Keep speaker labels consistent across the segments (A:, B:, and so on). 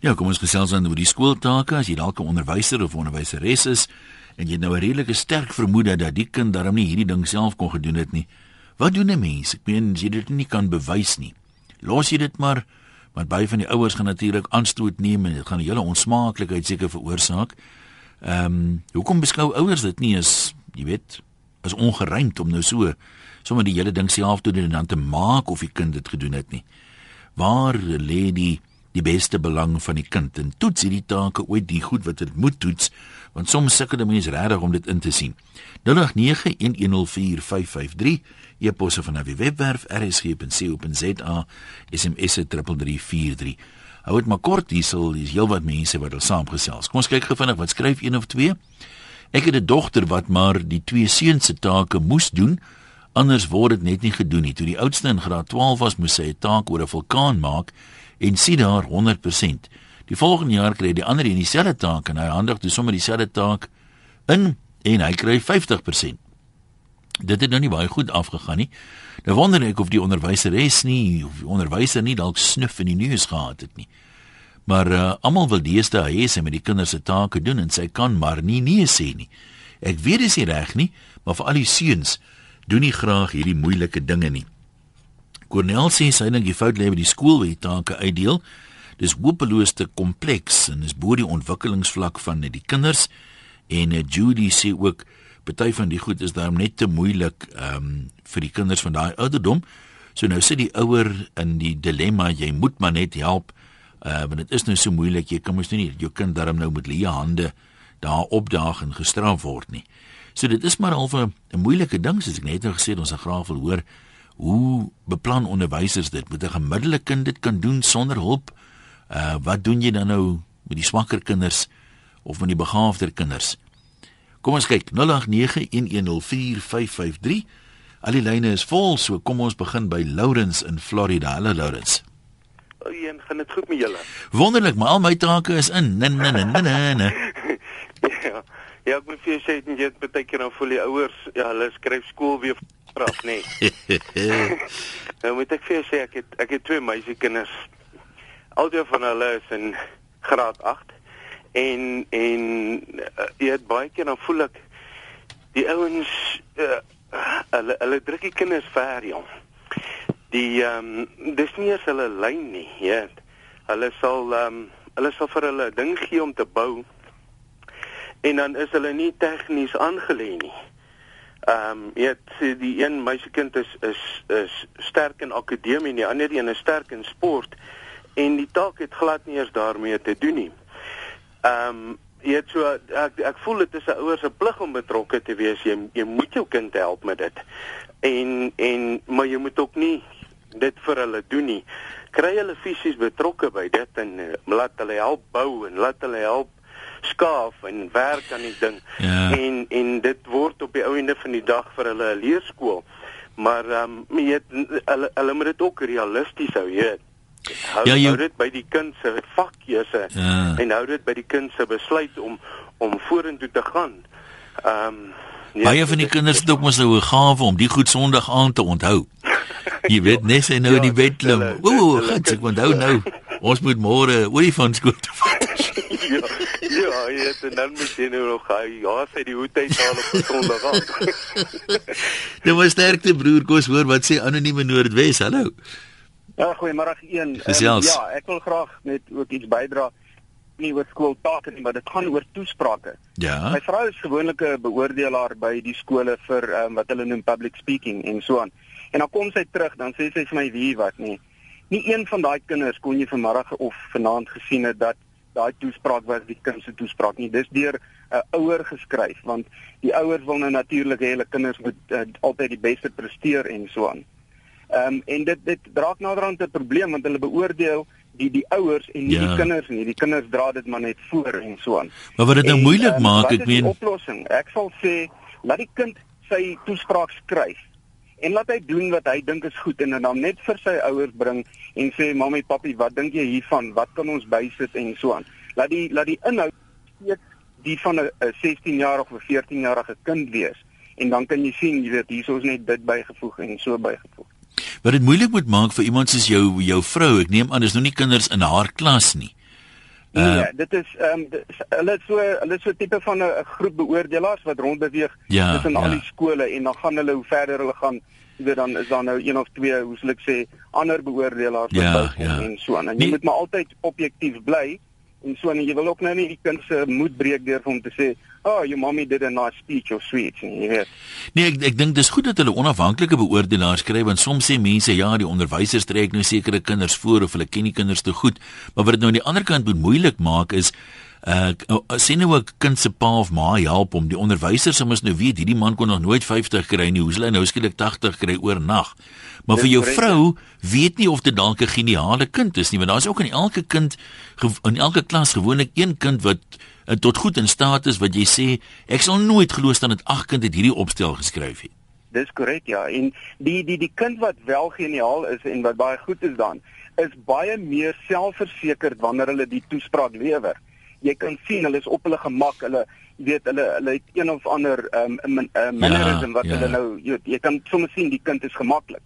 A: Ja, kom ons gesels dan oor die skooltake as jy dalk 'n onderwyser of onderwyseres is en jy het nou 'n redelike sterk vermoede dat die kind darm nie hierdie ding self kon gedoen het nie. Wat doen 'n mens? Ek meen jy dit nie kan bewys nie. Los jy dit maar want baie van die ouers gaan natuurlik aanstoot neem en dit gaan 'n hele onsmaaklikheid seker veroorsaak. Ehm, um, hoekom beskou ouers dit nie as jy weet, as ongeruimd om nou so sommer die hele ding self te doen en dan te maak of die kind dit gedoen het nie. Waar lê die die beste belang van die kind. En toets hierdie take ooit die goed wat dit moet toets want soms sukkel mense regtig om dit in te sien. 0891104553 e-posse van die webwerf rsg.co.za sms 3343 hou dit maar kort hiersel is heelwat mense wat al saamgesels. Kom ons kyk gou vinnig wat skryf een of twee. Ek het 'n dogter wat maar die twee seuns se take moes doen anders word dit net nie gedoen nie. Toe die oudste in graad 12 was moes sy 'n taak oor 'n vulkaan maak en sien daar 100%. Die volgende jaar kry die ander een dieselfde taak en hy handig toe sommer dieselfde taak in en hy kry 50%. Dit het nou nie baie goed afgegaan nie. Nou wonder ek of die onderwyseres nie of die onderwyser nie dalk snuf in die nuus gehad het nie. Maar uh, almal wil deesdae hê sy met die kinders se take doen en sy kan maar nie nee sê nie. Ek weet dit is reg nie, maar vir al die seuns doen nie graag hierdie moeilike dinge nie. Cornel sê sy dink die fout lê by die skool waar die take uitdeel. Dis hopeloos te kompleks en is bo die ontwikkelingsvlak van die kinders en uh, Judy sê ook party van die goed is daarom net te moeilik um, vir die kinders van daai ouderdom. So nou sit die ouer in die dilemma jy moet maar net help uh, want dit is nou so moeilik jy kan mos nie jou kind daarom nou met leë hande daar opdaag en gestraf word nie. So dit is maar al 'n moeilike ding soos ek net nou gesê het ons graag wil hoor Hoe beplan onderwysers dit? Moet 'n gemiddelde kind dit kan doen sonder hulp? Uh wat doen jy dan nou met die swakker kinders of met die begaafder kinders? Kom ons kyk 0891104553. Al die lyne is vol, so kom ons begin by Lawrence in Florida. Hallo Lawrence.
B: Oeen, gaan dit goed met julle?
A: Wonderlik, maar al my take is in. Nee nee nee nee nee.
B: ja. Ja, ek moet vir jou sê, jy het baie keer dan voel die ouers, ja, hulle skryf skool weer straf, nê. Nee. nou moet ek vir jou sê ek het ek het twee meisiekinders. Albei van hulle is in graad 8 en en uh, jy het baie keer dan voel ek die ouens uh, hulle hulle druk die kinders ver, jong. Die ehm um, dis nie eens hulle lyn nie, jy weet. Hulle sal ehm um, hulle sal vir hulle ding gee om te bou. En dan is hulle nie tegnies aangelê nie. Ehm um, jy weet die een meisiekind is is is sterk in akademie en die ander een is sterk in sport en die taak het glad nie eens daarmee te doen nie. Ehm um, jy weet so ek ek voel dit is 'n ouer se plig om betrokke te wees. Jy jy moet jou kind help met dit. En en maar jy moet ook nie dit vir hulle doen nie. Kry hulle fisies betrokke by dit en uh, laat hulle help bou en laat hulle help skaaf en werk aan die ding. Ja. En en dit word op die ou ende van die dag vir hulle 'n leerskool. Maar ehm um, jy hulle hulle moet dit ook realisties hou, jy weet. Hou, ja, jy hou dit by die kind se vakkeuse ja. en hou dit by die kind se besluit om om vorentoe te gaan. Ehm um,
A: Ja, Baie van die kinders het ook mos nou 'n gawe om die goed Sondag aand te onthou. Jy weet net sy nou ja, in die bed klim. Ooh, ek onthou nou. Ons moet môre olifant
B: ja, ja, jy het dan moet jy nou nog gaan. Ja, sy die hoed uithaal op Sondag aand.
A: Dit was sterkte broer, kos hoor wat sê anonieme Noordwes. Hallo.
C: Ja, goeiemôre een.
A: Um,
C: ja, ek wil graag net ook iets bydra nie oor skooltake nie, maar dit gaan oor toesprake.
A: Ja.
C: My vrou is gewoonlik 'n beoordelaar by die skole vir um, wat hulle noem public speaking en so aan. En dan kom sy terug, dan sê sy vir my wie wat nie. Nie een van daai kinders kon jy vanmiddag of vanaand gesien het dat daai toespraak was die kind se toespraak nie. Dis deur 'n uh, ouer geskryf want die ouers wil nou natuurlik hê hulle kinders moet uh, altyd die beste presteer en so aan. Ehm um, en dit dit draak naderhand 'n probleem want hulle beoordeel die die ouers en nie ja. die kinders nie. Die kinders dra dit maar net voor en so aan.
A: Maar wat dit nou moeilik um, maak, ek meen
C: oplossing. Ek sal sê laat die kind sy toespraak skryf en laat hy doen wat hy dink is goed en dan net vir sy ouers bring en sê mamma en papi wat dink jy hiervan? Wat kan ons bysit? en so aan. Laat die laat die inhoud steeds die van 'n 16 jarige of 14 jarige kind wees. En dan kan jy sien jy weet hier is net dit bygevoeg en so bygevoeg.
A: Wat dit moeilik moet maak vir iemand soos jou jou vrou ek neem aan dis nou nie kinders in haar klas nie
C: Nee, uh, dit is ehm um, hulle is so hulle so tipe van 'n groep beoordelaars wat rondbeweeg
A: ja,
C: tussen
A: ja.
C: al die skole en dan gaan hulle hoe verder hulle gaan, jy weet dan is daar nou een of twee, hoe sal ek sê, ander beoordelaars wat
A: Ja,
C: bykom
A: ja.
C: en so aan. En jy
A: Nee.
C: moet maar altyd objektief bly en so en jy wil ook nou nie die kind se moed breek deur hom te sê, "Oh, your mommy did a nice speech of sweet," nie, jy weet.
A: Nee, ek ek dink dis goed dat hulle onafhanklike beoordelaars kry want soms sê mense ja, die onderwysers trek nou sekere kinders voor of hulle ken die kinders te goed, maar wat dit nou aan die ander kant moet moeilik maak is uh sien nou 'n kind se pa of ma help hom. Die onderwysers sê mos nou weet hierdie man kon nog nooit 50 kry nie. Hoe sal hy nou skielik 80 kry oornag? Maar
C: Dis
A: vir jou vrou weet nie of dit dalk 'n geniale kind is nie, want daar's ook in elke kind in elke klas gewoonlik een kind wat uh, tot goed in staat is wat jy sê ek sal nooit glo staan dat ag kind het hierdie opstel geskryf het.
C: Dis korrek ja. En die die die kind wat wel geniaal is en wat baie goed is dan, is baie meer selfversekerd wanneer hulle die toespraak lewer. Jy kan sien hulle is op hulle gemak, hulle weet hulle hulle het een of ander um, uh, mannerism wat
A: ja.
C: hulle nou jy, jy kan sommer sien die kind is gemaklik.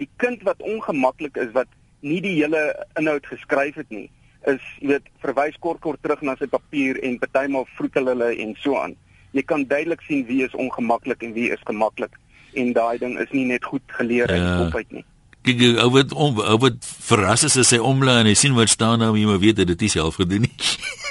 C: Die kind wat ongemaklik is wat nie die hele inhoud geskryf het nie, is jy weet verwys kort kort terug na sy papier en partymal vroetel hulle en so aan. Jy kan duidelik sien wie is ongemaklik en wie is gemaklik en daai ding is nie net goed geleer uit
A: Ja.
C: kop uit nie.
A: Kyk, jy- ou wat om ou wat verras is as hy omlaai en hy sien wat staan maar jy moet weet dit hy self gedoen nie.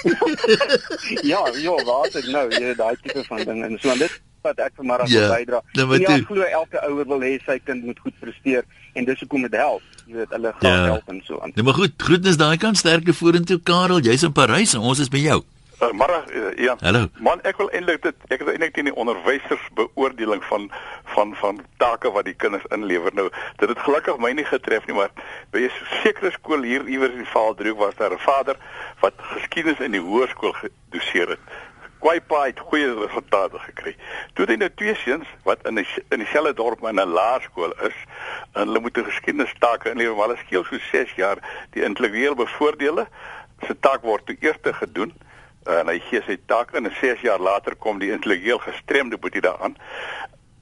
C: ja, ja, wat ek nou, jy weet daai tipe van ding en so en dit wat ek vanmiddag
A: Ja,
C: wil bydra.
A: nou,
C: En
A: maar
C: ja, ek glo elke ouer wil hê sy kind moet goed presteer en dis hoekom dit help. Jy weet hulle gaan
A: Ja.
C: help en so aan.
A: Nee, maar goed, groetnis daai kant sterkte vorentoe Karel, jy's in Parys en ons is by jou.
D: Uh, Middag uh, ja.
A: Hallo.
D: Man, ek wil eintlik dit ek is eintlik teen die onderwysers beoordeling van van van take wat die kinders inlewer. Nou, dit het gelukkig my nie getref nie, maar by 'n sekere skool hier iewers in Vaaldriehoek was daar 'n vader wat geskiedenis in die hoërskool gedoseer het. Kwaipa het goeie resultate gekry. Toe het hy nou twee seuns wat in die, in dieselfde dorp maar in 'n laerskool is en hulle moet 'n geskiedenis take inlewer, maar hulle skeel so 6 jaar die intellektueel bevoordele se taak word toe eerste gedoen en hy gee sy taak in en 6 jaar later kom die intellektueel gestremde boetie daaraan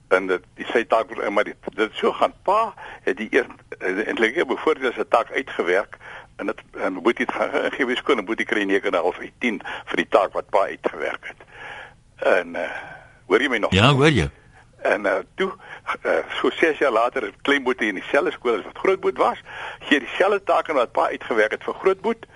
D: en dit die sy taak word maar dit, dit so gaan. Pa het die eerste intellektueel bevoordele se taak uitgewerk en dit en boetie het gaan gee wiskunde boetie kry 9,5 uit 10 vir die taak wat pa uitgewerk het. En uh, hoor jy my nog?
A: Ja, hoor jy?
D: En uh, toe uh, so 6 jaar later het Kleinboet in dieselfde skool as wat Grootboet was, gee dieselfde take wat pa uitgewerk het vir Grootboet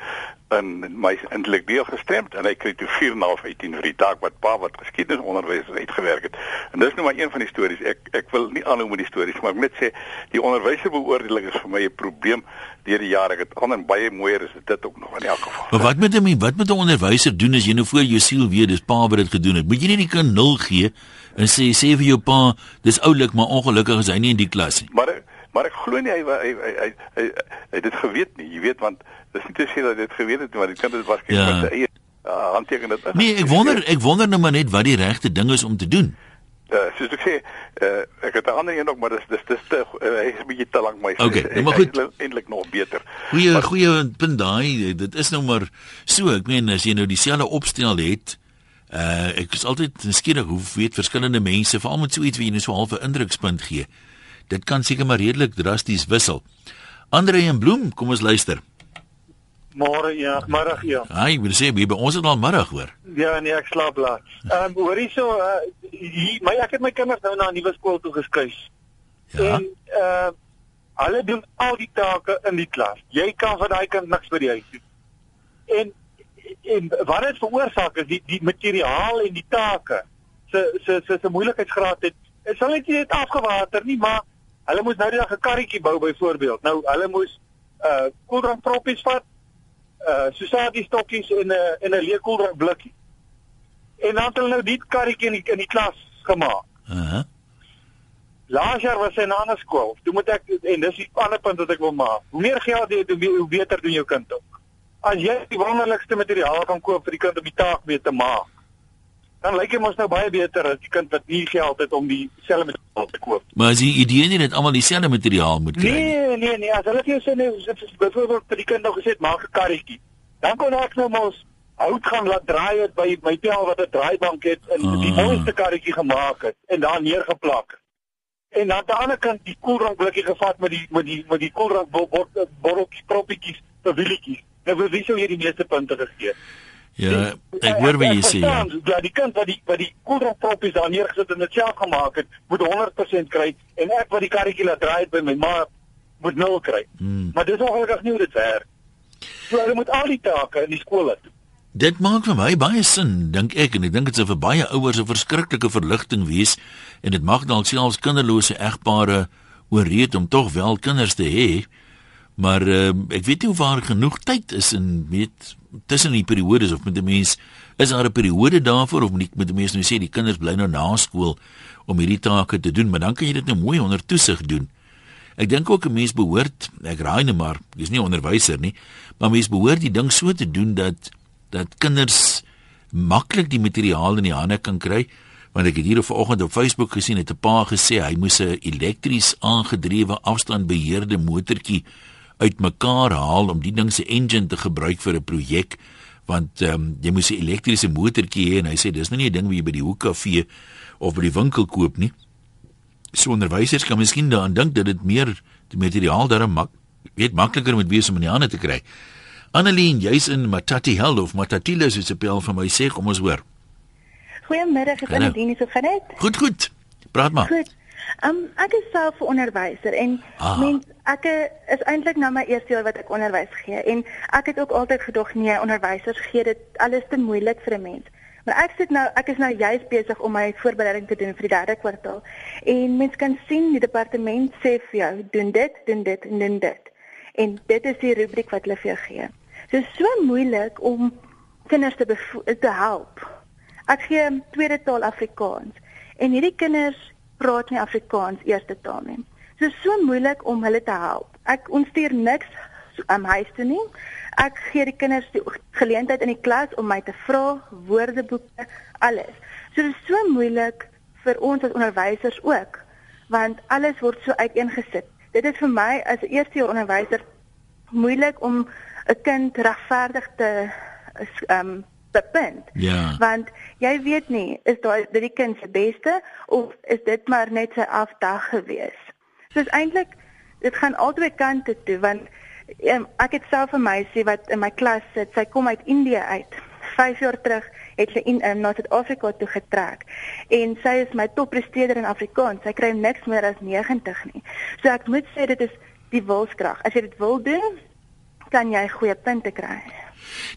D: en my intellektueel gestremd en hy kry toe 4,5 uit 10 vir die taak wat pa wat geskiedenisonderwys uitgewerk het. En dis nou maar een van die stories. Ek ek wil nie aanhou met die stories, maar ek net sê die onderwyserbeoordeling is vir my 'n probleem deur die jare. Ek het ander baie mooier is dit ook nog in elk geval.
A: Maar wat moet 'n wat moet 'n onderwyser doen as jy nou voor jou siel weet dis pa wat dit gedoen het? Moet jy nie die kind nul gee en sê sê vir jou pa dis oulik maar ongelukkig is hy nie in die klas nie.
D: Maar maar ek glo nie hy hy hy hy, hy, hy het dit geweet nie. Jy weet want dis nie te sê dat hy dit geweet het nie, maar die kind het waarskynlik
A: Ja.
D: met sy eie uh, handteken dit.
A: Nee, ek wonder ek wonder nou maar net wat die regte ding is om te doen.
D: Uh, soos ek sê, uh, ek het 'n ander een ook, maar dis dis dis te uh, hy is 'n bietjie te lank my.
A: Okay, nou maar goed.
D: Eintlik nog beter.
A: Goeie goeie punt daai. Dit is nou maar so. Ek meen as jy nou dieselfde opstel het, uh ek is altyd nuuskierig hoe weet verskillende mense veral met so iets wie jy net so half 'n indrukspunt gee. Dit kan seker maar redelik drasties wissel. Andre en Bloem, kom ons luister.
E: Môre ja, middag ja.
A: Haai, ek wil sê wie by ons het al middag hoor.
E: Ja nee, ek slaap laat. Ehm um, hoor hierso, uh, hier, my ek het my kinders nou na 'n nuwe skool toe geskuis.
A: Ja.
E: En uh hulle doen al die take in die klas. Jy kan vir daai kind niks by die huis doen. En en wat dit veroorsaak is die die materiaal en die take se se se se moeilikheidsgraad het is hulle net net afgewater nie, maar hulle moes nou die dag 'n karretjie bou byvoorbeeld. Nou hulle moes uh koeldrank proppies vat uh Susadi stokkies en 'n uh, en 'n leë koeldrank blikkie. En dan het hulle nou die karretjie in die, in die klas gemaak.
A: Uh -huh.
E: Laas jaar was hy in 'n ander skool. Toe moet ek en dis die ander punt wat ek wil maak. Hoe meer geld jy het, hoe beter doen jou kind ook. As jy die wonderlikste materiaal kan koop vir die kind om die taak mee te maak, dan lyk dit mos nou baie beter as die kind wat nie geld het om dieselfde materiaal te koop.
A: Maar as die idee nie dat almal dieselfde materiaal moet kry nie.
E: Nee, nee, nee, as hulle vir jou sê nee, as byvoorbeeld vir die kind nog gesê maak 'n karretjie. Dan kon ek nou mos hout gaan laat draai het by my tel wat 'n draaibank het en
A: Ah.
E: die mooiste karretjie gemaak het en daar neergeplak. En dan aan die ander kant die koeldrank blikkie gevat met die met die met die koeldrank botteltjies proppietjies vir wielietjies. Nou vir wie sou jy die meeste punte gegee?
A: Ja, ek hoor wat jy sê. Ja,
E: ja die kind wat die wat die koeldrappies daar neergesit en dit self gemaak het, moet 100% kry en ek wat die karretjie laat draai by my ma moet nul kry. Hmm. Maar dis ongelukkig nie hoe dit werk. So hulle moet al die take in die skole doen.
A: Dit maak vir my baie sin, dink ek en ek dink dit sou vir baie ouers 'n verskriklike verligting wees en dit mag dalk selfs kinderlose egpare ooreed om tog wel kinders te hê. Maar uh, ek weet nie of daar genoeg tyd is in weet tussen die periodes of met die mens is daar 'n periode daarvoor of moet met die mens nou sê die kinders bly nou na skool om hierdie take te doen, maar dan kan jy dit nou mooi onder toesig doen. Ek dink ook 'n mens behoort, ek raai net maar, ek is nie onderwyser nie, maar mens behoort die ding so te doen dat dat kinders maklik die materiaal in die hande kan kry want ek het hier vanoggend op Facebook gesien het 'n pa gesê hy moes 'n elektries aangedrewe afstandbeheerde motortjie uitmekaar haal om die ding se engine te gebruik vir 'n projek want ehm um, jy moes 'n elektriese motortjie hê en hy sê dis nou nie 'n ding wat jy by die hoekkafee of by die winkel koop nie. So onderwysers kan miskien daaraan dink dat dit meer die materiaal daarom mak weet makliker moet wees om in die hande te kry. Annelien, jy's in Matati Held of Matatile soos se bel vir my sê, kom ons hoor.
F: Goeiemiddag, ek is dit genet?
A: Goed, goed. Praat maar. Goed.
F: Um, ek is self 'n onderwyser en ah. mens ek is eintlik nou my eerste jaar wat ek onderwys gee en ek het ook altyd gedog nee, onderwysers gee dit alles te moeilik vir 'n mens. Maar ek sit nou ek is nou juist besig om my voorbereiding te doen vir die derde kwartaal en mens kan sien die departement sê vir jou doen dit, doen dit en doen dit. En dit is die rubriek wat hulle vir jou gee. Dit is so moeilik om kinders te te help. Ek gee tweede taal Afrikaans en hierdie kinders praat nie Afrikaans eerste taal nie. Dit is so moeilik om hulle te help. Ek ontstuur niks aan um, huis toe nie. Ek gee die kinders die geleentheid in die klas om my te vra, woordeboeke, alles. So dit is so moeilik vir ons as onderwysers ook want alles word so uiteengesit. Dit is vir my as eerste jaar onderwyser moeilik om 'n kind regverdig te ehm um, bepunt.
A: Ja.
F: Want jy weet nie, is daai dit die kind se beste of is dit maar net sy afdag gewees. So is eintlik dit gaan albei kante toe want um, ek het self 'n meisie wat in my klas sit. Sy kom uit Indië uit. 5 jaar terug het sy in um, na Suid-Afrika toe getrek en sy is my toppresteerder in Afrikaans. Sy kry niks meer as 90 nie. So ek moet sê dit is die wilskrag. As jy dit wil doen, kan jy goeie punte kry.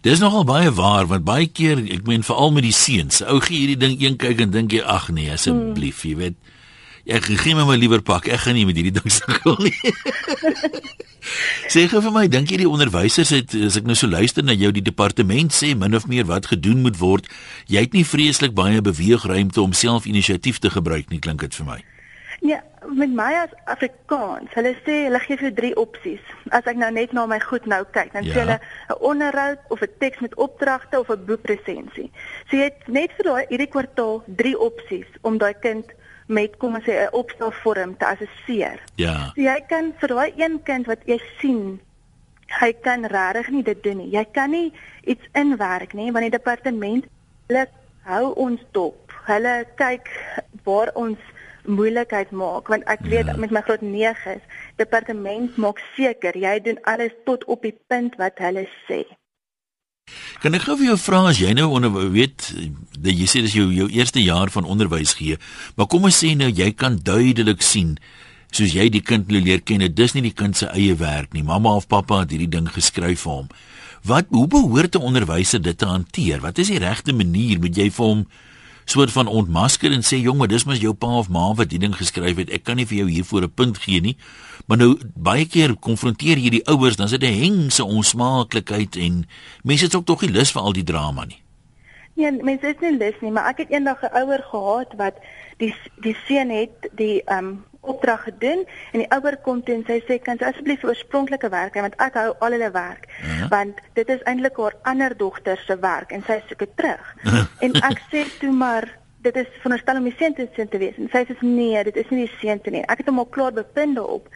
A: Dis nogal baie waar want baie keer, ek meen veral met die seuns, ou gee hierdie ding een kyk en dink jy ag nee, asseblief, jy weet. Ek gee my my liewer pak. Ek gaan nie met hierdie ding sukkel nie. sê gou vir my, dink jy die onderwysers het as ek nou so luister na jou die departement sê min of meer wat gedoen moet word, jy het nie vreeslik baie beweegruimte om self inisiatief te gebruik nie, klink dit vir my.
F: Nee, met my as Afrikaans, hulle sê hulle gee vir drie opsies. As ek nou net na my goed nou kyk, dan ja. sê hulle 'n onderhoud of 'n teks met opdragte of 'n boekresensie. So jy het net vir daai hierdie kwartaal drie opsies om daai kind met kom ons sê 'n opstelvorm te assesseer.
A: Ja.
F: So jy kan vir daai een kind wat jy sien hy kan regtig nie dit doen nie. Jy kan nie iets inwerk nie want die departement hulle hou ons dop. Hulle kyk waar ons moeilikheid maak want ek weet ja. met my graad 9 is departement maak seker jy doen alles tot op die punt wat hulle sê.
A: Kan ek gou vir jou vra as jy nou onder weet dat jy sê dis jou jou eerste jaar van onderwys gee, maar kom ons sê nou jy kan duidelik sien soos jy die kind leer ken, dit is nie die kind se eie werk nie. Mamma of pappa het hierdie ding geskryf vir hom. Wat hoe behoort 'n onderwyser dit te hanteer? Wat is die regte manier moet jy vir hom soort van ontmasker en sê jong, maar dis mos jou pa of ma wat die ding geskryf het. Ek kan nie vir jou hiervoor 'n punt gee nie. Maar nou baie keer konfronteer jy die ouers, dan is dit 'n hengse onsmaaklikheid en mense het ook tog nie lus vir al die drama nie.
F: Nee, mense is nie lus nie, maar ek het eendag 'n ouer gehad wat die die seun het die ehm um, opdrag gedoen en die ouer kom toe en sy sê kan jy asseblief oorspronklike werk want ek hou al hulle werk uh -huh. want dit is eintlik haar ander dogter se werk en sy soek dit terug. En ek sê toe maar dit is veronderstel om die seun te sien te wees en sy sê nee, dit is nie die seun te nie. Ek het hom al klaar bepind op.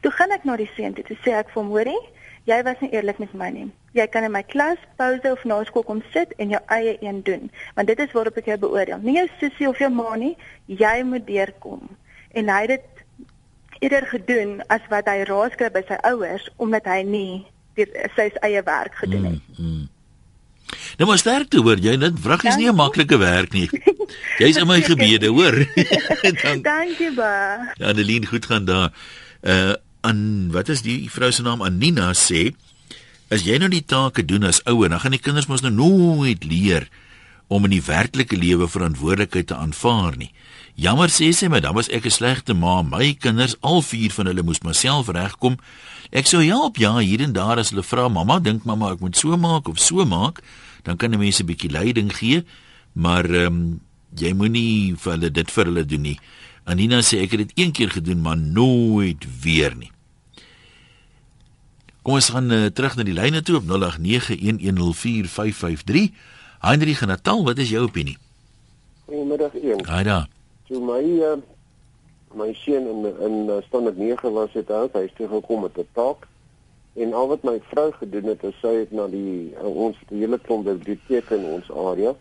F: Toe gaan ek na die seun toe, toe sê ek vir hom hoorie Jy was nie eerlik met my nie. Jy kan in my klas, pouse of na skool kom sit en jou eie een doen, want dit is waarop ek jou beoordeel. Nie jou sussie of jou ma nie, jy moet deurkom. En hy het dit eerder gedoen as wat hy raas kry by sy ouers omdat hy nie die sy eie werk gedoen het. Mm, mm.
A: Nou maar sterkte hoor, jy dit vrag is nie 'n maklike werk nie. Jy's in my gebede, hoor.
F: Dan, Dankie ba.
A: Ja, Adeline, goed gaan daar. Uh aan wat is die vrou se naam? Anina sê as jy nou die take doen as ouer, dan gaan die kinders mos nou nooit leer om in die werklike lewe verantwoordelikheid te aanvaar nie. Jammer sê sy, maar dan was ek 'n slegte ma. My kinders, al vier van hulle moes myself regkom. Ek sou help ja hier en daar as hulle vra, "Mamma, dink mamma ek moet so maak of so maak?" dan kan 'n mens 'n bietjie leiding gee, maar ehm um, jy moenie vir hulle dit vir hulle doen nie. Anina sê ek het dit een keer gedoen, maar nooit weer nie. Kom ons gaan uh, terug na die lyne toe op 0891104553. Heinrich Natal, wat is jou opinie?
G: Goeiemiddag een.
A: Haai daar.
G: So my uh, my seun in in uh, standaard 9 was dit hy het toe gekom met 'n taak En al wat my vrou gedoen het, is sy het na die uh, ons die hele klomp biblioteke in ons area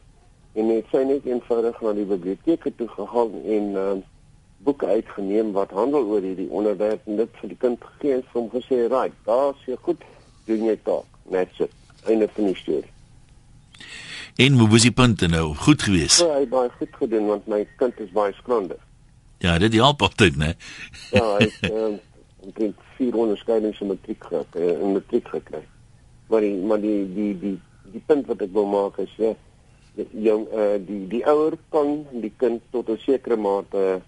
G: en het sy net eenvoudig na die biblioteke toe gegaan en uh, boeke uitgeneem wat handel oor hierdie onderwerp en dit vir die kind gegee en hom gesê, "Right, daar's jy goed, doen jy taak." Net so. Einde van die storie.
A: En hoe was die punte nou? Goed geweest.
G: Ja, hy het baie goed gedoen want my kind is baie skrandig.
A: Ja, dit help altyd, né?
G: Ja, hy uh, omtrent vier onderskeidings in matriek gehad uh, in matriek gekry. Maar die maar die die die die punt wat ek wil maak is ja jong uh, die die ouer kan die kind tot 'n sekere mate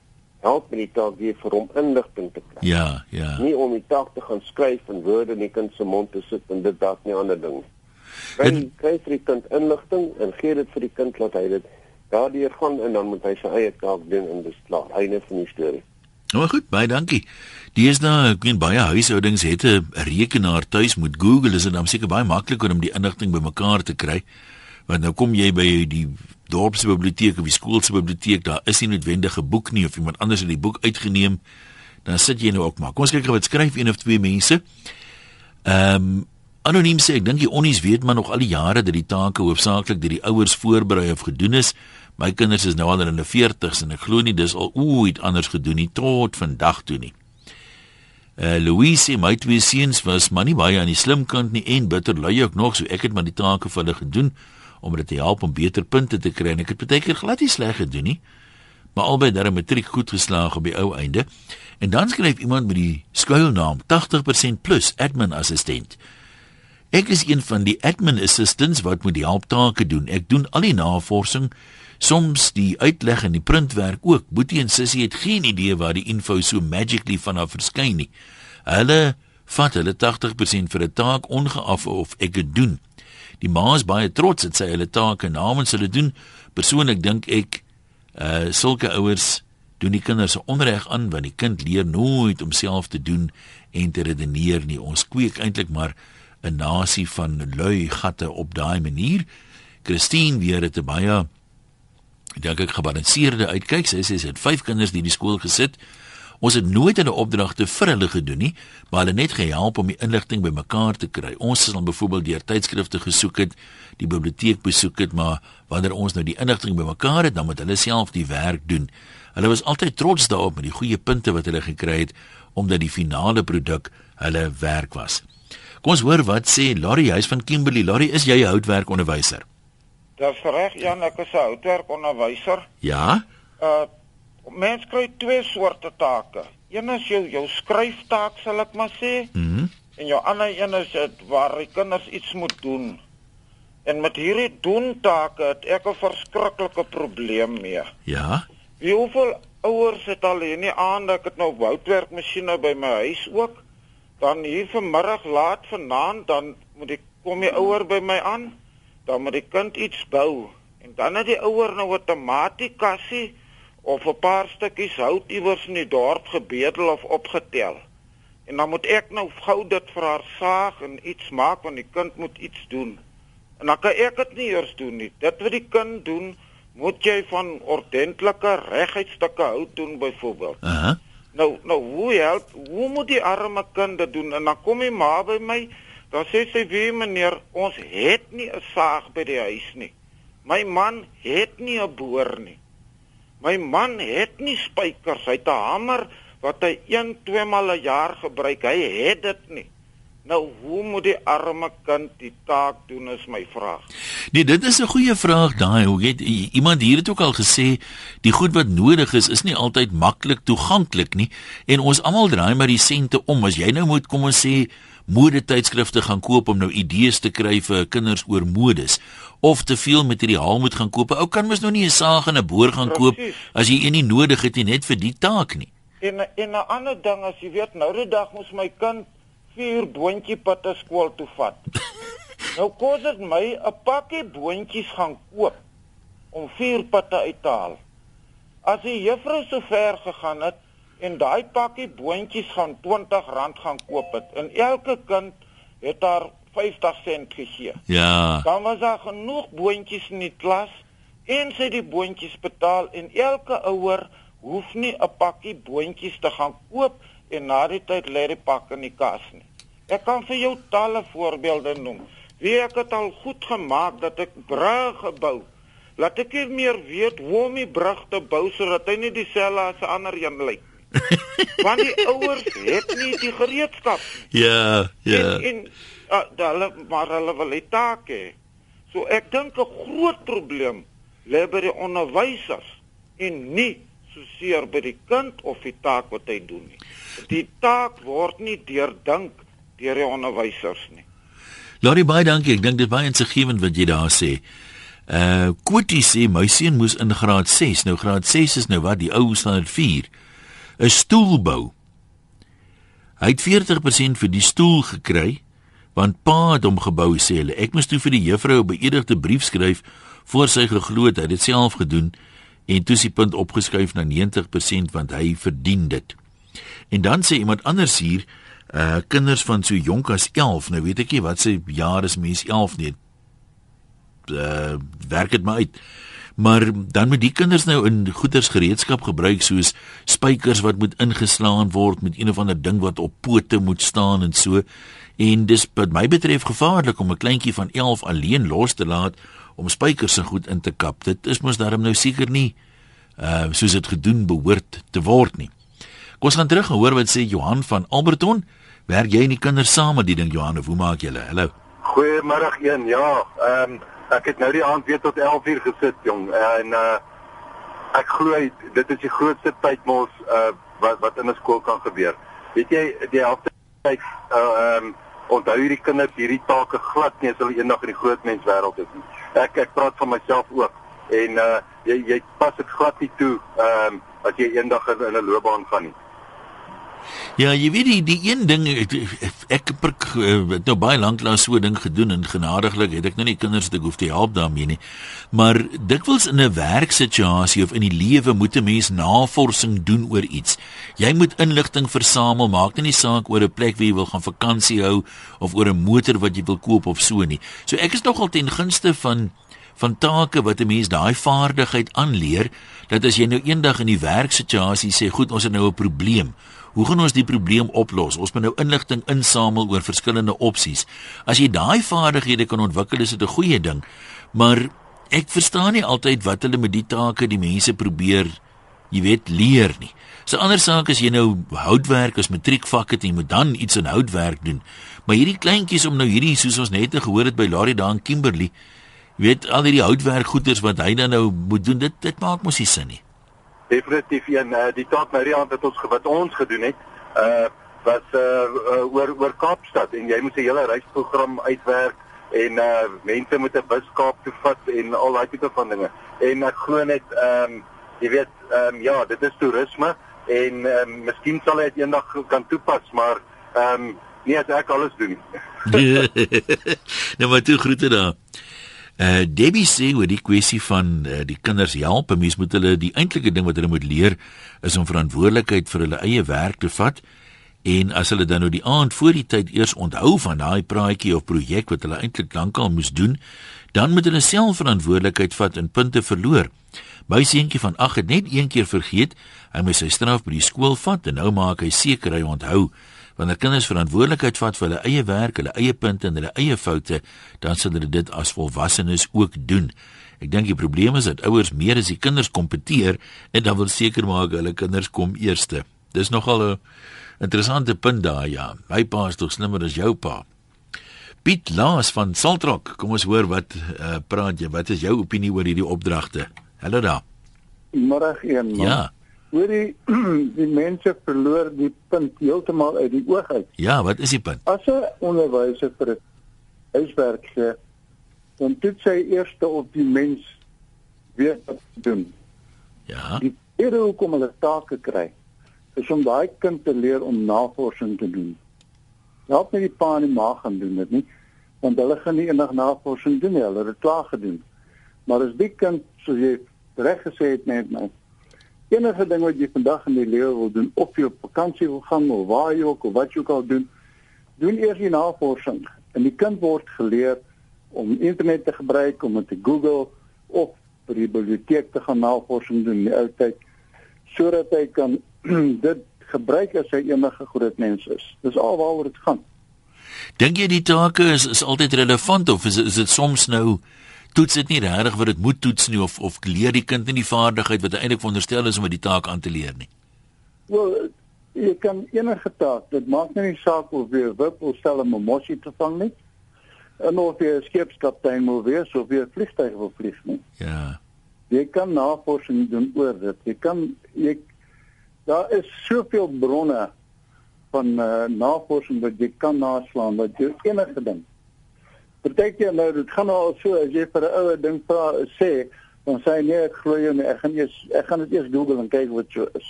G: help met die taak weer vir hom inligting te kry.
A: Ja, ja.
G: Nie om die taak te gaan skryf en woorde in die kind se mond te sit en dit dalk nie ander ding. Kry kry vir die kind inligting en gee dit vir die kind laat hy dit daardeur gaan en dan moet hy sy eie taak doen en dis klaar. Einde van die storie.
A: Nou goed, baie dankie. Deesdae, ek weet baie huishoudings het 'n rekenaar tuis met Google, is dit dan seker baie makliker om die inligting bymekaar te kry. Want nou kom jy by die dorpsbiblioteek of die skoolsbiblioteek, daar is nie noodwendige boek nie of iemand anders het die boek uitgeneem, dan sit jy nou ook maar. Kom ons kyk wat skryf een of twee mense. Ehm um, anoniem sê ek dink die onnies weet maar nog al die jare dat die take hoofsaaklik deur die ouers voorberei of gedoen is. My kinders is nou al in hulle 40's en ek glo nie dis al ooit anders gedoen nie tot vandag toe nie. Uh Louise, my twee seuns was maar nie baie aan die slim kant nie en bitter lui ook nog, so ek het maar die take vir hulle gedoen om dit te help om beter punte te kry en ek het baie keer glad nie sleg gedoen nie. Maar albei daar 'n matriek goed geslaag op die ou einde. En dan skryf iemand met die skuilnaam 80% plus admin assistent. Ek is een van die admin assistants wat moet die helptake doen. Ek doen al die navorsing soms die uitleg en die printwerk ook. Boetie en Sissie het geen idee waar die info so magically vanaf verskyn nie. Hulle vat hulle 80% vir 'n taak ongeag of ek dit doen. Die ma is baie trots dat sy hulle take namens hulle doen. Persoonlik dink ek uh sulke ouers doen die kinders se onreg aan want die kind leer nooit om self te doen en te redeneer nie. Ons kweek eintlik maar 'n nasie van lui gatte op daai manier. Christine weer het baie dink ek gebalanseerde uitkyk. Sy sê sy het vyf kinders in die skool gesit. Ons het nooit 'n opdragte vir hulle gedoen nie, maar hulle net gehelp om die inligting bymekaar te kry. Ons het dan byvoorbeeld deur tydskrifte gesoek het, die biblioteek besoek het, maar wanneer ons nou die inligting bymekaar het, dan moet hulle self die werk doen. Hulle was altyd trots daarop met die goeie punte wat hulle gekry het omdat die finale produk hulle werk was. Kom ons hoor wat sê Laurie huis van Kimberley. Laurie, is jy 'n houtwerkonderwyser?
H: Dis reg, Jan, ek is 'n houtwerkonderwyser.
A: Ja.
H: Uh mens kry twee soorte take. Een is jou jou skryftaak, sal ek maar sê.
A: Mhm. Mm
H: en jou ander een is dit waar die kinders iets moet doen. En met hierdie doen take het ek 'n verskriklike probleem mee.
A: Ja.
H: Wie hoeveel ouers het al hier nie aan dat ek nou houtwerkmasjiene by my huis ook. Dan hier vanmiddag laat vanaand dan moet ek kom die ouer by my aan dan moet die kind iets bou en dan het die ouer nou 'n tomatiekassie of 'n paar stukkies hout iewers in die dorp gebedel of opgetel. En dan moet ek nou gou dit vir haar saag en iets maak want die kind moet iets doen. En dan kan ek dit nie eers doen nie. Dit wat die kind doen, moet jy van ordentlike reguit stukke hout doen byvoorbeeld.
A: Uh -huh.
H: Nou nou hoe help? Hoe moet die arme kind dit doen? En dan kom die ma by my Dan sê sy wie meneer, ons het nie 'n saag by die huis nie. My man het nie 'n boor nie. My man het nie spykers, hy het 'n hamer wat hy 1, 2 maal 'n jaar gebruik. Hy het dit nie. Nou, hoe moet die arme kind die taak doen is my vraag.
A: Nee, dit is 'n goeie vraag daai. Hoe het iemand hier het ook al gesê die goed wat nodig is is nie altyd maklik toeganklik nie en ons almal draai maar die sente om. As jy nou moet kom ons sê modetydskrifte gaan koop om nou idees te kry vir kinders oor modes of te veel materiaal moet gaan koop. Ou kan mos nou nie 'n saag en 'n boor gaan koop as jy een nie nodig het nie net vir die taak nie.
H: En en 'n ander ding as jy weet nou die dag moes my kind vier boontjie patte skool toe vat. nou kos dit my 'n pakkie boontjies gaan koop om vier patte uit te haal. As die juffrou so ver gegaan het en daai pakkie boontjies gaan R20 gaan koop het en elke kind het daar 50 sent gegee.
A: Ja.
H: Dan was daar genoeg boontjies in die klas en sy die boontjies betaal en elke ouer hoef nie 'n pakkie boontjies te gaan koop en na die tyd lê die pak in die kas nie. Ek kan vir jou talle voorbeelde noem. Wie ek het al goed gemaak dat ek brug gebou. Laat ek nie meer weet hoe om die brug te bou sodat hy nie dieselfde as 'n ander een lyk nie. Want die ouers het nie die gereedskap.
A: Ja, ja.
H: En, en uh, hulle maar hulle wil die taak hê. So ek dink 'n groot probleem lê by die onderwysers en nie soseer by die kind of die taak wat hy doen nie. Die taak word nie deurdink deur die onderwysers nie.
A: Lori baie dankie. Ek dink dit baie insiggewend wat jy daar sê. Uh Kotie sê my seun moes in graad 6. Nou graad 6 is nou wat die ou standaard 4. 'n stoel bou. Hy het 40% vir die stoel gekry want pa het hom gebou sê hulle. Ek moes toe vir die juffrou 'n beëdigde brief skryf voor sy geglo het hy het dit self gedoen en toe sy punt opgeskuif na 90% want hy verdien dit. En dan sê iemand anders hier, uh kinders van so jonk as 11, nou weet ek nie wat se jaar is mens 11 nie. Uh werk dit maar uit. Maar dan moet die kinders nou in goeders gereedskap gebruik soos spykers wat moet ingeslaan word met een of ander ding wat op pote moet staan en so. En dis wat my betref gevaarlik om 'n kleintjie van 11 alleen los te laat om spykers se goed in te kap. Dit is mos daarom nou seker nie uh soos dit gedoen behoort te word nie. Kom ons gaan terug en hoor wat sê Johan van Alberton. Werk jy en die kinders saam met die ding Johan of hoe maak julle? Hallo.
I: Goeiemôre een. Ja, ehm um, ek het nou die aand weer tot 11 uur gesit jong en uh ek glo dit is die grootste tyd mos uh wat wat in 'n skool kan gebeur. Weet jy die helfte tyd uh ehm um, onthou hierdie kinders hierdie take glad nie as hulle eendag in die groot mens wêreld is nie. Ek ek praat van myself ook en uh jy jy pas dit glad nie toe ehm um, as jy eendag in 'n loopbaan gaan nie.
A: Ja, jy weet die die een ding ek ek het nou baie lank lank so ding gedoen en genadiglik het ek nou nie kinders ek hoef te help daarmee nie. Maar dikwels in 'n werksituasie of in die lewe moet 'n mens navorsing doen oor iets. Jy moet inligting versamel, maak nie saak oor 'n plek waar jy wil gaan vakansie hou of oor 'n motor wat jy wil koop of so nie. So ek is nogal ten gunste van van take wat 'n mens daai vaardigheid aanleer dat as jy nou eendag in die werksituasie sê, goed, ons het nou 'n probleem. Hoe gaan ons die probleem oplos? Ons moet nou inligting insamel oor verskillende opsies. As jy daai vaardighede kan ontwikkel, is dit 'n goeie ding. Maar ek verstaan nie altyd wat hulle met die take die mense probeer, jy weet, leer nie. So ander saak is jy nou houtwerk as matriekvak het en jy moet dan iets in houtwerk doen. Maar hierdie kleintjies om nou hierdie soos ons net gehoor het by Larry daar in Kimberley, weet al hierdie houtwerk goeders wat hy dan nou moet doen, dit dit maak mos nie sin nie.
I: Definitief een uh, die taak nou aand wat ons wat ons gedoen het uh was uh, uh oor oor Kaapstad. En jy moet 'n hele reisprogram uitwerk en uh mense moet 'n bus Kaap toe vat en al daai tipe van dinge. En ek glo net ehm um, jy weet ehm um, ja dit is toerisme en ehm um, miskien sal hy dit eendag kan toepas maar ehm um, as ek alles doen
A: nie. Nou maar toe groete daar Uh Debbie sê oor die kwessie van uh, die kinders help, mens moet hulle die eintlike ding wat hulle moet leer is om verantwoordelikheid vir hulle eie werk te vat. En as hulle dan nou die aand voor die tyd eers onthou van daai praatjie of projek wat hulle eintlik lankal moes doen, dan moet hulle self verantwoordelikheid vat en punte verloor. My seentjie van 8 het net een keer vergeet, hy moes sy straf by die skool vat en nou maak hy seker hy onthou wanneer kinders verantwoordelikheid vat vir hulle eie werk, hulle eie punte en hulle eie foute, dan sal hulle dit as volwassenes ook doen. Ek dink die probleem is dat ouers meer as die kinders kompeteer en dan wil seker maak hulle kinders kom eerste. dis nogal 'n interessante punt daar ja. My pa is tog slimmer as jou pa. Piet Laas van Saltrok, kom ons hoor wat uh, praat jy? Wat is jou opinie oor hierdie opdragte? Hallo daar.
J: Môre een man.
A: Ja.
J: Hoor die die mense verloor die punt heeltemal uit die oog uit.
A: Ja, wat is die punt?
J: As 'n onderwyser vir 'n huiswerk gee, dan dit sê eers op die mens weet wat doen.
A: Ja.
J: Die rede hoekom hulle take kry, is om daai kind te leer om navorsing te doen. Help nie die pa en die ma gaan doen dit nie, want hulle gaan nie eendag navorsing doen nie, hulle het dit klaar gedoen. Maar as die kind, soos jy reg gesê het net nou, enige ding wat jy vandag in die lewe wil doen, of jy op vakansie wil gaan of waar jy ook of wat jy ook al doen, doen eers die navorsing. En die kind word geleer om internet te gebruik, om te Google of by die biblioteek te gaan navorsing doen in die ou tyd sodat hy kan dit gebruik as hy enige groot mens is. Dis alwaaroor dit gaan.
A: Dink jy die take is is altyd relevant of is is dit soms nou toets dit nie regtig wat dit moet toets nie of of leer die kind nie die vaardigheid wat eintlik veronderstel is om die taak aan te leer nie?
J: Wel, jy kan enige taak, dit maak nie saak of jy 'n wip wil stel om 'n mossie te vang nie. En of jy 'n skipskaptein moet wees of jy 'n vliegtuig wil vlieg nie.
A: Ja.
J: Jy kan navorsing doen oor dit. Jy kan jy daar is soveel bronne van uh, navorsing wat jy kan naslaan wat jy enige ding. Partykeer nou dit gaan nou al so as jy vir 'n ouer ding vra sê dan sê nee ek glo jou nie ek gaan eers ek gaan dit eers Google en kyk wat so is.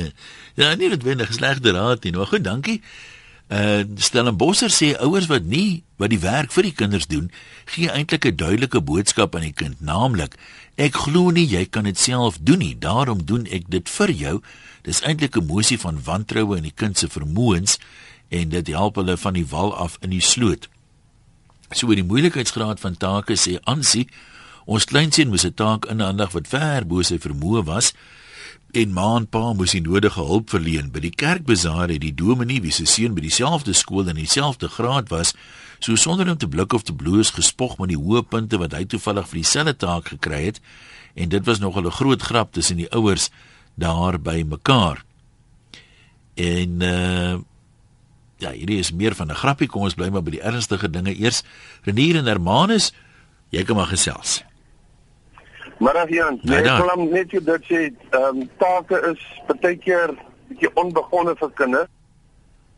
A: ja, nie dit wendig slegte raad nie. Maar goed, dankie. Uh Stellenbosser sê ouers wat nie wat die werk vir die kinders doen, gee eintlik 'n duidelike boodskap aan die kind, naamlik ek glo nie jy kan dit self doen nie, daarom doen ek dit vir jou. Dis eintlik 'n emosie van wantroue in die kind se vermoëns en dit help hulle van die wal af in die sloot. So oor die moeilikheidsgraad van take sê Ansie, ons kleinseun moes 'n taak inhandig wat ver bo sy vermoë was en ma en pa moes die nodige hulp verleen. By die kerkbazaar het die dominee wie se seun by dieselfde skool en dieselfde graad was, so sonder om te blik of te bloos gespog met die hoë punte wat hy toevallig vir dieselfde taak gekry het en dit was nogal 'n groot grap tussen die ouers daar by mekaar. En uh ja, hierdie is meer van 'n grappie. Kom ons bly maar by die ernstige dinge eers. Renier en Hermanus, jy kan maar gesels.
I: Maar Jan, nee, ek wil hom net so dit sê, ehm um, take is baie keer bietjie onbegonne vir kinders.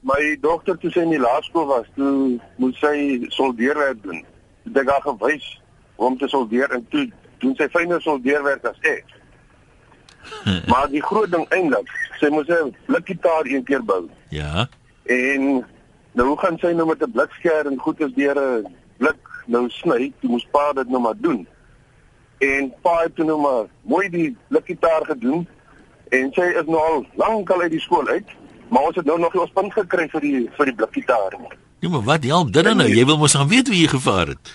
I: My dogter toe sy in die laerskool was, toe moes sy soldeerwerk doen. Toe het haar gewys om te soldeer en toe doen sy fyner soldeerwerk as ek. maar die groot ding eintlik, sy moes 'n blikgitaar een keer bou.
A: Ja.
I: En nou hoe gaan sy nou met 'n blikskeer en goed is deur 'n blik nou sny, jy moes pa dit nou maar doen. En pa het toe nou maar mooi die blikgitaar gedoen en sy is nou al lankal uit die skool uit, maar ons het nou nog nie ons punt gekry vir die vir die blikgitaar nie.
A: Ja, maar wat help dit dan nou? Jy wil mos gaan weet hoe jy gevaar het.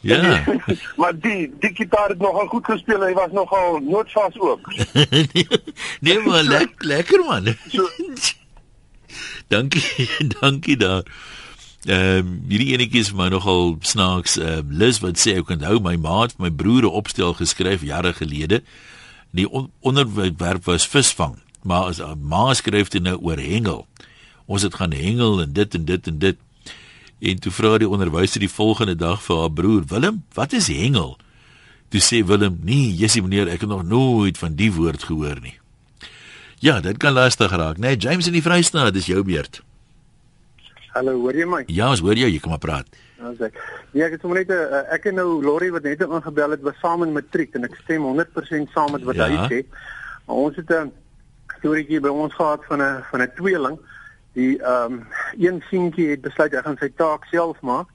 A: Ja.
I: maar die die gitaar het nogal goed gespeel, hy was nogal noodvas ook.
A: nee, nee maar lek, lekker man.
I: So
A: dankie, dankie daar. Ehm um, hierdie enetjie is vir my nogal snaaks. Ehm uh, Liz wat sê ek onthou my ma het vir my broer 'n opstel geskryf jare gelede. Die on onderwerp was visvang, maar as ma skryf dit nou oor hengel. Ons het gaan hengel en dit en dit en dit. En toe vra die onderwyser die volgende dag vir haar broer, "Willem, wat is hengel?" Toe sê Willem, "Nee, Jessie meneer, ek het nog nooit van die woord gehoor nie." Ja, dit kan lastig raak, né? Nee, James in die Vrystaat, dis jou beurt.
K: Hallo, hoor jy my?
A: Ja, ons hoor jou, jy kan maar praat.
K: Ons sê. Nee, ek het sommer net 'n uh, ek en nou Lorry wat net ingebel het, was saam in matriek en ek stem 100% saam met wat
A: Ja.
K: hy sê. Maar ons het 'n storieetjie by ons gehad van 'n van 'n tweeling. Die ehm um, een seentjie het besluit hy gaan sy taak self maak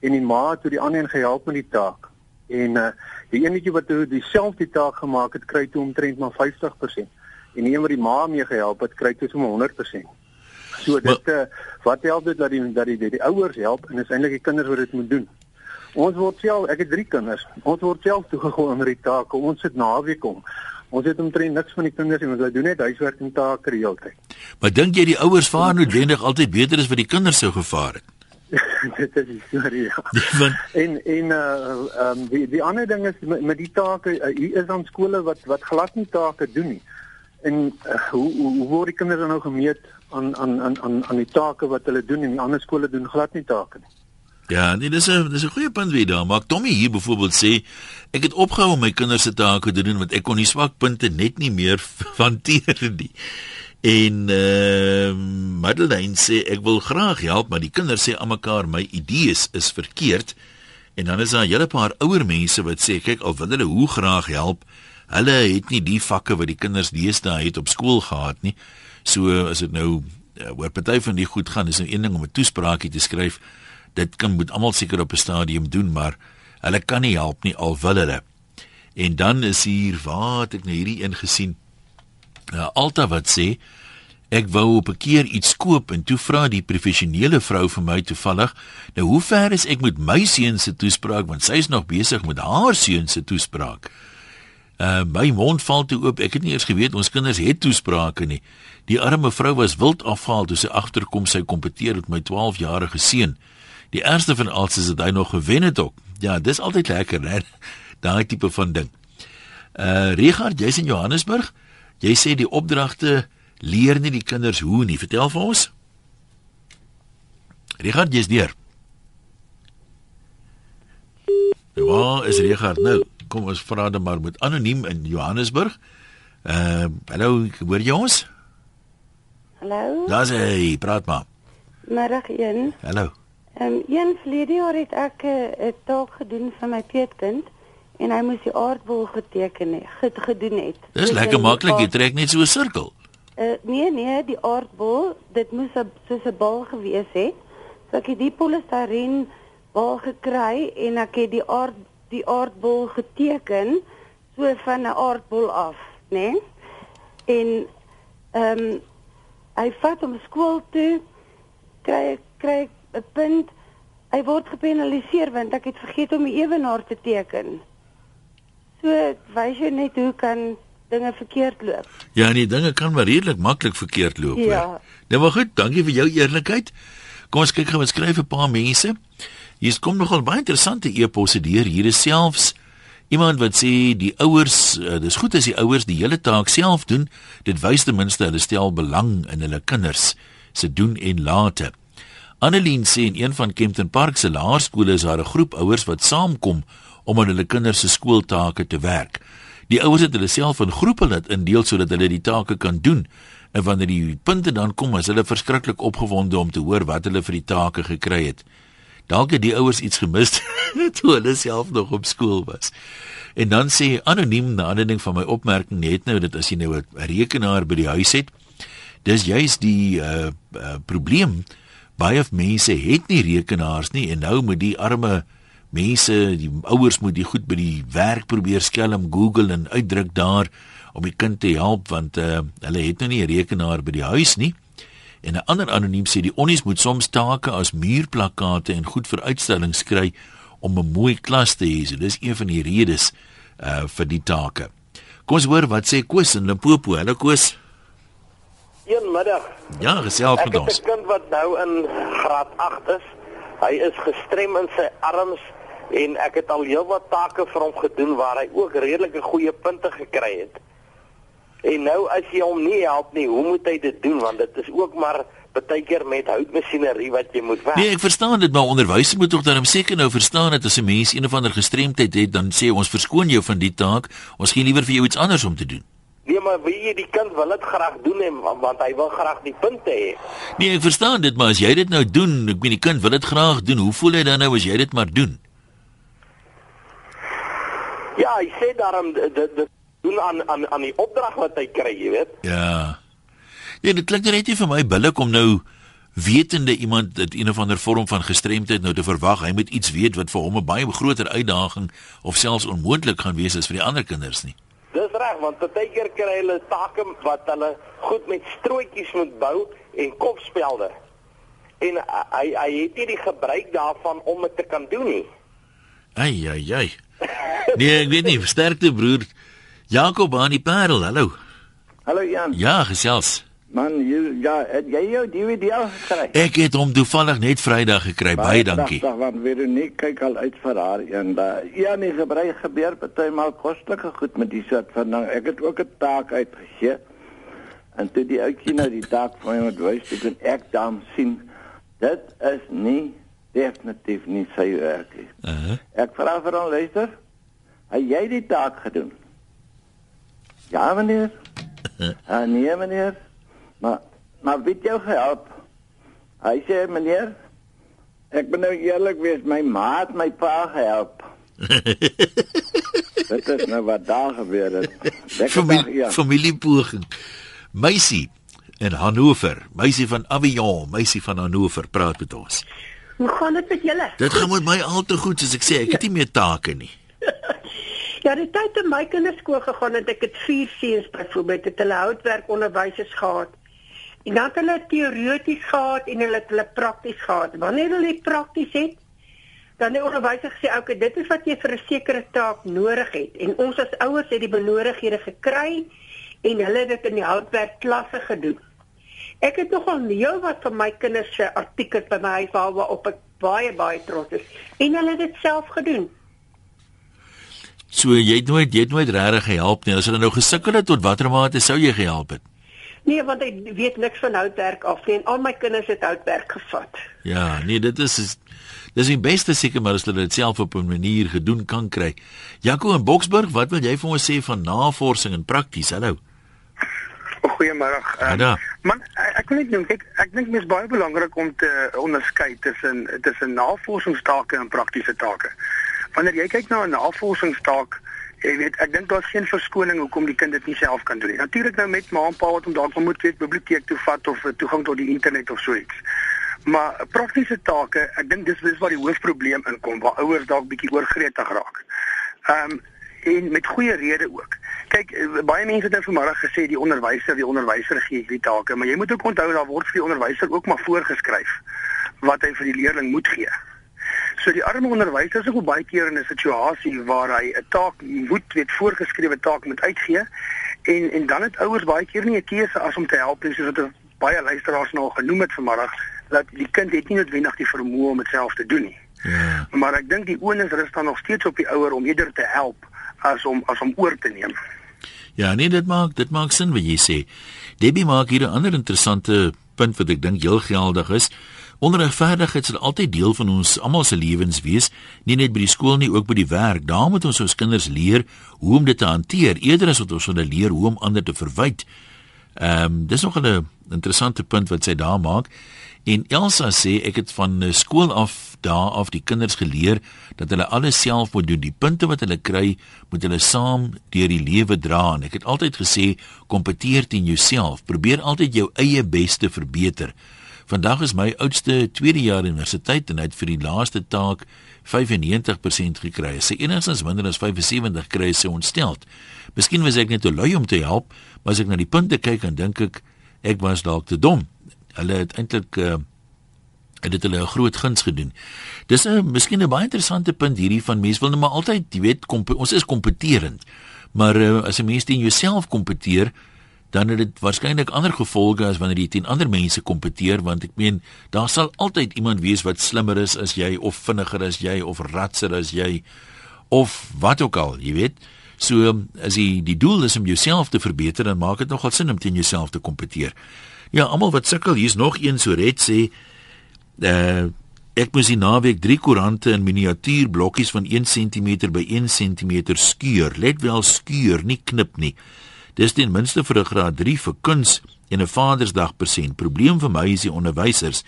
K: en die ma het toe die ander een gehelp met die taak. En uh die enetjie wat toe dieselfde taak gemaak het, kry toe omtrent maar 50% en die een wat die ma mee gehelp het, kry toe sommer 100%. So dit uh, wat help dit dat die dat die, die, die ouers help en is eintlik die kinders wat dit moet doen. Ons word self, ek het 3 kinders. Ons word self toegegooi onder die take. Ons sit naweek om. Ons het omtrent niks van die kinders en hulle doen net huiswerk en take die hele tyd.
A: Maar dink jy die ouers vaar noodwendig altyd beter as wat die kinders sou gevaar het?
K: dit is die storie. Ja.
A: Want
K: En en uh um, die die ander ding is met, met die take uh, hier is dan skole wat wat glad nie take doen nie. En uh, hoe, hoe hoe word die kinders dan nou gemeet aan aan aan aan aan die take wat hulle doen en die ander skole doen glad nie take nie.
A: Ja, nee, dis 'n dis 'n goeie punt weer daar. Maar Tommy hier byvoorbeeld sê ek het opgehou om my kinders se take te doen want ek kon die swakpunte net nie meer hanteer nie. En ehm uh, Madeleine sê ek wil graag help, maar die kinders sê almekaar my idees is verkeerd. En dan is daar 'n hele paar ouer mense wat sê kyk al wil hulle hoe graag help, hulle het nie die vakke wat die kinders deesdae het op skool gehad nie. So as dit nou uh, oor party van die goed gaan, is nou een ding om 'n toespraakie te skryf dit kan moet almal seker op 'n stadium doen, maar hulle kan nie help nie al wil hulle. En dan is hier waar ek nou hierdie een gesien. Uh, Alta wat sê ek wou op 'n keer iets koop en toe vra die professionele vrou vir my toevallig, nou hoe ver is ek met my seun se toespraak want sy is nog besig met haar seun se toespraak. Uh my mond val toe oop. Ek het nie eers geweet ons kinders het toesprake nie. Die arme vrou was wild afhaal toe sy agterkom sy kompeteer met my 12-jarige seun. Die ergste van alles is dat hy nog gewen het ook. Ja, dis altyd lekker, né? Daai tipe van ding. Uh Richard, jy's in Johannesburg. Jy sê die opdragte leer nie die kinders hoe nie. Vertel vir ons. Richard, jy's deur. Waar is Richard nou? Kom ons vra dan maar met anoniem in Johannesburg. Uh hallo, hoor jy ons?
L: Hallo.
A: Daar's hy, praat maar.
L: Middag 1.
A: Hallo.
L: Ehm um, een verlede jaar het ek eh, 'n taak gedoen vir my peetkind en hy moes die aardbol geteken het, goed gedoen het.
A: Dis lekker maklik, jy trek net so 'n sirkel.
L: Uh, nee nee, die aardbol, dit moes a, soos 'n bal gewees het. So ek het die polistireen bal gekry en ek het die aard die aardbol geteken so van 'n aardbol af, né? Nee? En ehm um, hy vat hom skool toe kry kry 'n punt. Hy word gepenaliseer want ek het vergeet om die ewenaar te teken. So wys jy net hoe kan dinge verkeerd loop.
A: Ja, nee, dinge kan maar redelik maklik verkeerd loop. Ja. Nou maar goed, dankie vir jou eerlikheid. Kom ons kyk gou wat skryf 'n paar mense. Hier kom nogal baie interessante e-posse deur. Hier is selfs iemand wat sê die ouers, uh, dis goed as die ouers die hele taak self doen. Dit wys ten minste hulle stel belang in hulle kinders se doen en late. Annelien sê in een van Kempton Park se laerskole is daar 'n groep ouers wat saamkom om aan hulle kinders se skooltake te werk. Die ouers het hulle self in groepe laat indeel sodat hulle die take kan doen. En wanneer die punte dan kom, is hulle verskriklik opgewonde om te hoor wat hulle vir die take gekry het. Dalk het die ouers iets gemis toe hulle self nog op skool was. En dan sê anoniem na aanleiding van my opmerking net nou dat as jy nou 'n rekenaar by die huis het, dis juist die uh, uh probleem baie mense het nie rekenaars nie en nou moet die arme mense, die ouers moet die goed by die werk probeer skelm Google en uitdruk daar om die kind te help want uh, hulle het nou nie 'n rekenaar by die huis nie. En 'n ander anoniem sê die onnies moet soms take as muurplakkate en goed vir uitstallings kry om 'n mooi klas te hê. So dis een van die redes uh vir die take. Kom ons hoor wat sê Koos in Limpopo. Hallo Koos.
M: Goeiemiddag.
A: Ja, gesels met ons.
M: Ek het 'n kind wat nou in graad 8 is. Hy is gestrem in sy arms en ek het al heelwat take vir hom gedoen waar hy ook redelike goeie punte gekry het. En nou as jy hom nie help nie, hoe moet hy dit doen want dit is ook maar baie keer met houtmasjinerie wat jy moet werk.
A: Nee, ek verstaan dit, maar onderwysers moet tog dan seker nou verstaan dat as 'n mens een of ander gestremdheid het, dan sê ons verskoon jou van die taak. Ons gee liewer vir jou iets anders om te doen.
M: Nee, maar wie jy die kind wil dit graag doen en want hy wil graag die punte hê.
A: Nee, ek verstaan dit, maar as jy dit nou doen, ek meen die kind wil dit graag doen. Hoe voel hy dan nou as jy dit maar doen?
M: Ja, hy sê daarom dit dit doen aan aan aan die opdrag wat hy kry, jy weet.
A: Ja. Ja, dit klink net nie vir my billik om nou wetende iemand dit een of ander vorm van gestremdheid nou te verwag. Hy moet iets weet wat vir hom 'n baie groter uitdaging of selfs onmoontlik gaan wees as vir die ander kinders nie.
M: Dis reg want baie keer kry hulle take wat hulle goed met strootjies moet bou en kopspelde. En hy hy het nie die gebruik daarvan om dit te kan doen nie.
A: Ai ai ai. Nee, ek weet nie, sterkte broer. Jakob aan die Parel. Hallo.
N: Hallo Jan.
A: Ja, gesels.
N: Man, jy ja, het jy jou DVD al gekry?
A: Ek het hom toevallig net Vrydag gekry. Baie, baie dankie.
N: Dag, want Veronique kyk al uit vir haar een dag. Ja, nie gebruik gebeur partymal kostelike goed met die soort van ding. Ek het ook 'n taak uitgegee En toe die ouetjie nou die taak vir my moet wys, toe kan ek dan sien dit is nie definitief nie sy werk nie.
A: Uh -huh.
N: Ek vra vir hom luister. Het jy die taak gedoen? Ja meneer. Ah nee meneer. Maar maar weet jou gehelp. Hy sê meneer, ek ben nou eerlik wees, my ma het my pa gehelp. Dit is nou wat daar gebeur het. Dag, ja.
A: Familiepoging. Meisie in Hannover, meisie van Avion, meisie van Hannover, praat met ons.
O: Hoe gaan dit met julle?
A: Dit gaan met my al te goed, soos ek sê, ek het nie meer take nie.
O: Ja, die tyd toe my kinders skool gegaan het, ek het vier seuns byvoorbeeld, het hulle houtwerk onderwysers gehad. En dan het hulle teoreties gehad en hulle het hulle prakties gehad. Wanneer hulle prakties het, dan die onderwyser gesê, "Oké, okay, dit is wat jy vir 'n sekere taak nodig het." En ons as ouers het die benodighede gekry en hulle het dit in die houtwerk klasse gedoen. Ek het nogal heel wat van my kinders se artikels by my huis waarop ek baie baie trots is en hulle het dit self gedoen.
A: So jy het nooit jy het nooit regtig gehelp nie. As hulle nou gesukkel het tot watter mate sou jy gehelp het?
O: Nee, want ek weet niks van houtwerk af nie en al my kinders het houtwerk gevat.
A: Ja, nee, dit is, is Dis die beste seker maar as hulle dit self op 'n manier gedoen kan kry. Jaco in Boksburg, wat wil jy vir ons sê van navorsing en prakties? Hallo.
P: Goeiemôre. Uh, man, ek wil net noem, ek ek dink dit is baie belangrik om te onderskei tussen tussen navorsingstake en praktiese take. Wanneer jy kyk na 'n navorsingstaak, jy weet, ek dink daar's geen verskoning hoekom die kind dit nie self kan doen nie. Natuurlik nou met ma en pa wat hom dalk moet weet biblioteek toe vat of toegang tot die internet of so iets. Maar praktiese take, ek dink dis dis waar die hoofprobleem inkom waar ouers dalk bietjie oorgretig raak. Ehm um, en met goeie rede ook. Kyk, eh, baie mense het nou vanmiddag gesê die onderwyser, die onderwyser gee die take, maar jy moet ook onthou daar word vir die onderwyser ook maar voorgeskryf wat hy vir die leerling moet gee. So die arme onderwyser is ook baie keer in 'n situasie waar hy 'n taak moet, weet voorgeskrewe taak moet uitgee en en dan het ouers baie keer nie 'n keuse as om te help nie soos wat baie luisteraars nou genoem het vanmiddag dat die kind het nie noodwendig die vermoë om dit self te doen nie. Ja. Maar ek dink die onus rus dan nog steeds op die ouer om eerder te help as om as om oor te neem.
A: Ja, nee, dit maak dit maak sin wat jy sê. Debbie maak hier 'n ander interessante punt wat ek dink heel geldig is. Onregverdigheid sal altyd deel van ons almal se lewens wees, nie net by die skool nie, ook by die werk. Daar moet ons ons kinders leer hoe om dit te hanteer, eerder as wat ons hulle leer hoe om ander te verwyd. Ehm um, dis nog 'n interessante punt wat sy daar maak. En Elsa sê ek het van skool af daar af die kinders geleer dat hulle alles self moet doen. Die punte wat hulle kry, moet hulle saam deur die lewe dra. En ek het altyd gesê, kompeteer teen jouself. Probeer altyd jou eie beste verbeter. Vandag is my oudste tweede jaar universiteit en hy het vir die laaste taak 95% gekry. Sy enigstens minder as 75 kry sy ontsteld. Miskien was ek net te lui om te help, maar as ek na die punte kyk dan dink ek ek was dalk te dom hulle het eintlik uh, het dit hulle 'n groot guns gedoen. Dis 'n miskien 'n baie interessante punt hierdie van mense wil net maar altyd, jy weet, ons is kompeterend. Maar uh, as 'n mens teen jouself kompeteer, dan het dit waarskynlik ander gevolge as wanneer jy teen ander mense kompeteer want ek meen daar sal altyd iemand wees wat slimmer is as jy of vinniger as jy of ratser as jy of wat ook al, jy weet. So as die die doel is om jouself te verbeter, dan maak dit nogal sin om teen jouself te kompeteer. Ja, almal wat sukkel, hier's nog een so red sê uh ek moes die naweek 3 koerante in miniatuur blokkies van 1 cm by 1 cm skuur. Let wel skuur, nie knip nie. Dis ten minste vir 'n graad 3 vir kuns en 'n Vadersdag persent. Probleem vir my is die onderwysers.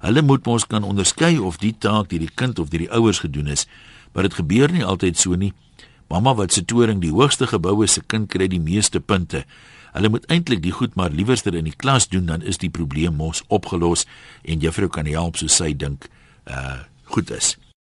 A: Hulle moet mos kan onderskei of die taak deur die kind of deur die ouers gedoen is, maar dit gebeur nie altyd so nie. Mamma wat se toring die hoogste geboue se kind kry die meeste punte. Hulle moet eintlik die goed maar liewerster in die klas doen dan is die probleem mos opgelos en juffrou kan help so sy dink uh goed is.